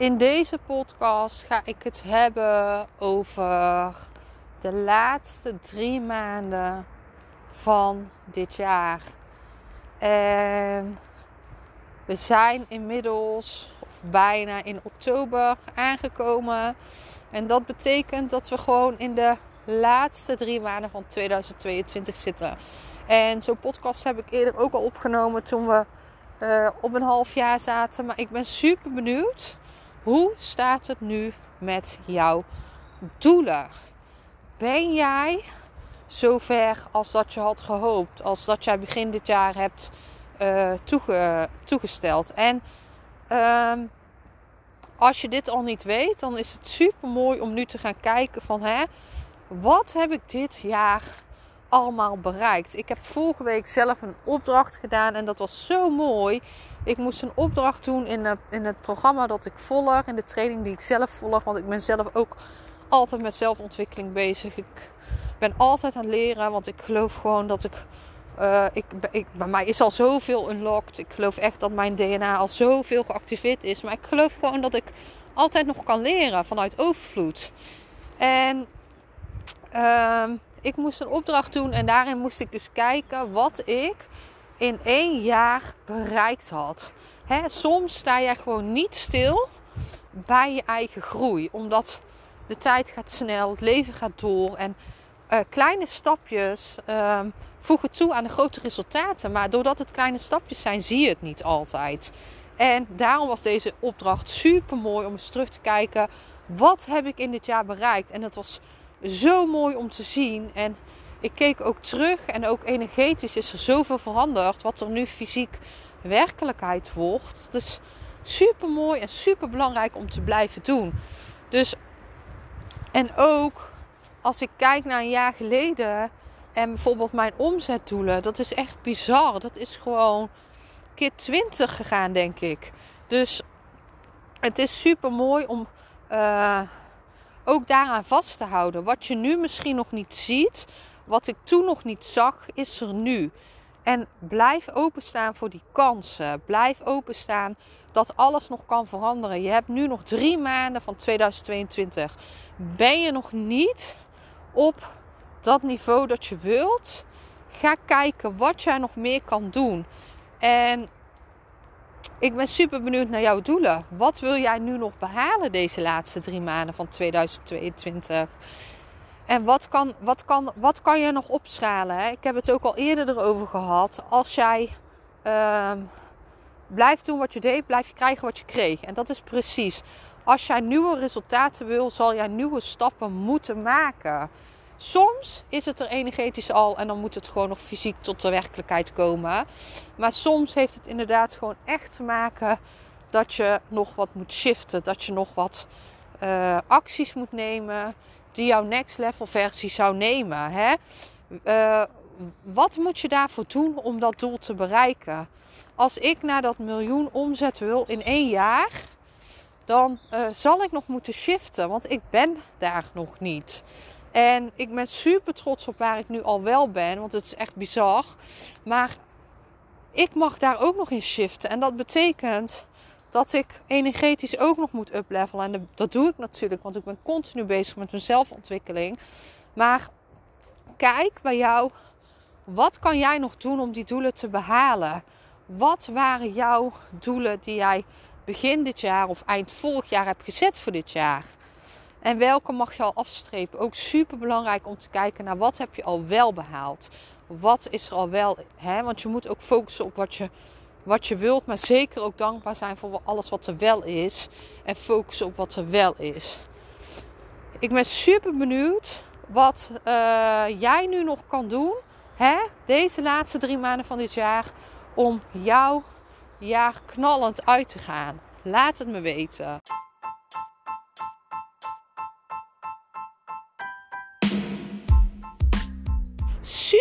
In deze podcast ga ik het hebben over de laatste drie maanden van dit jaar. En we zijn inmiddels, of bijna in oktober, aangekomen. En dat betekent dat we gewoon in de laatste drie maanden van 2022 zitten. En zo'n podcast heb ik eerder ook al opgenomen toen we uh, op een half jaar zaten. Maar ik ben super benieuwd. Hoe staat het nu met jouw doelen? Ben jij zover als dat je had gehoopt? Als dat jij begin dit jaar hebt toege, toegesteld? En uh, als je dit al niet weet, dan is het super mooi om nu te gaan kijken van hè, wat heb ik dit jaar allemaal bereikt? Ik heb vorige week zelf een opdracht gedaan en dat was zo mooi. Ik moest een opdracht doen in, het, in het programma dat ik volg, in de training die ik zelf volg, want ik ben zelf ook altijd met zelfontwikkeling bezig. Ik ben altijd aan het leren, want ik geloof gewoon dat ik. Uh, ik, bij mij is al zoveel unlocked. Ik geloof echt dat mijn DNA al zoveel geactiveerd is. Maar ik geloof gewoon dat ik altijd nog kan leren vanuit overvloed. En uh, ik moest een opdracht doen en daarin moest ik dus kijken wat ik in één jaar bereikt had. Soms sta je gewoon niet stil bij je eigen groei, omdat de tijd gaat snel, het leven gaat door en uh, kleine stapjes uh, voegen toe aan de grote resultaten. Maar doordat het kleine stapjes zijn, zie je het niet altijd. En daarom was deze opdracht super mooi om eens terug te kijken. Wat heb ik in dit jaar bereikt? En dat was zo mooi om te zien. En ik keek ook terug en ook energetisch is er zoveel veranderd. Wat er nu fysiek werkelijkheid wordt. Het is super mooi en super belangrijk om te blijven doen. Dus, en ook als ik kijk naar een jaar geleden en bijvoorbeeld mijn omzetdoelen, dat is echt bizar. Dat is gewoon keer 20 gegaan, denk ik. Dus het is super mooi om uh, ook daaraan vast te houden. Wat je nu misschien nog niet ziet, wat ik toen nog niet zag, is er nu. En blijf openstaan voor die kansen. Blijf openstaan dat alles nog kan veranderen. Je hebt nu nog drie maanden van 2022. Ben je nog niet op dat niveau dat je wilt? Ga kijken wat jij nog meer kan doen. En ik ben super benieuwd naar jouw doelen. Wat wil jij nu nog behalen deze laatste drie maanden van 2022? En wat kan, wat kan, wat kan je nog opschalen? Ik heb het ook al eerder erover gehad. Als jij uh, blijft doen wat je deed, blijf je krijgen wat je kreeg. En dat is precies. Als jij nieuwe resultaten wil, zal jij nieuwe stappen moeten maken. Soms is het er energetisch al en dan moet het gewoon nog fysiek tot de werkelijkheid komen. Maar soms heeft het inderdaad gewoon echt te maken dat je nog wat moet shiften. Dat je nog wat uh, acties moet nemen die jouw next level versie zou nemen. Hè? Uh, wat moet je daarvoor doen om dat doel te bereiken? Als ik naar dat miljoen omzet wil in één jaar, dan uh, zal ik nog moeten shiften, want ik ben daar nog niet. En ik ben super trots op waar ik nu al wel ben, want het is echt bizar. Maar ik mag daar ook nog in shiften. En dat betekent dat ik energetisch ook nog moet uplevelen. En dat doe ik natuurlijk, want ik ben continu bezig met mijn zelfontwikkeling. Maar kijk bij jou, wat kan jij nog doen om die doelen te behalen? Wat waren jouw doelen die jij begin dit jaar of eind vorig jaar hebt gezet voor dit jaar? En welke mag je al afstrepen? Ook super belangrijk om te kijken naar wat heb je al wel behaald. Wat is er al wel? Hè? Want je moet ook focussen op wat je, wat je wilt. Maar zeker ook dankbaar zijn voor alles wat er wel is. En focussen op wat er wel is. Ik ben super benieuwd wat uh, jij nu nog kan doen. Hè? Deze laatste drie maanden van dit jaar. Om jouw jaar knallend uit te gaan? Laat het me weten.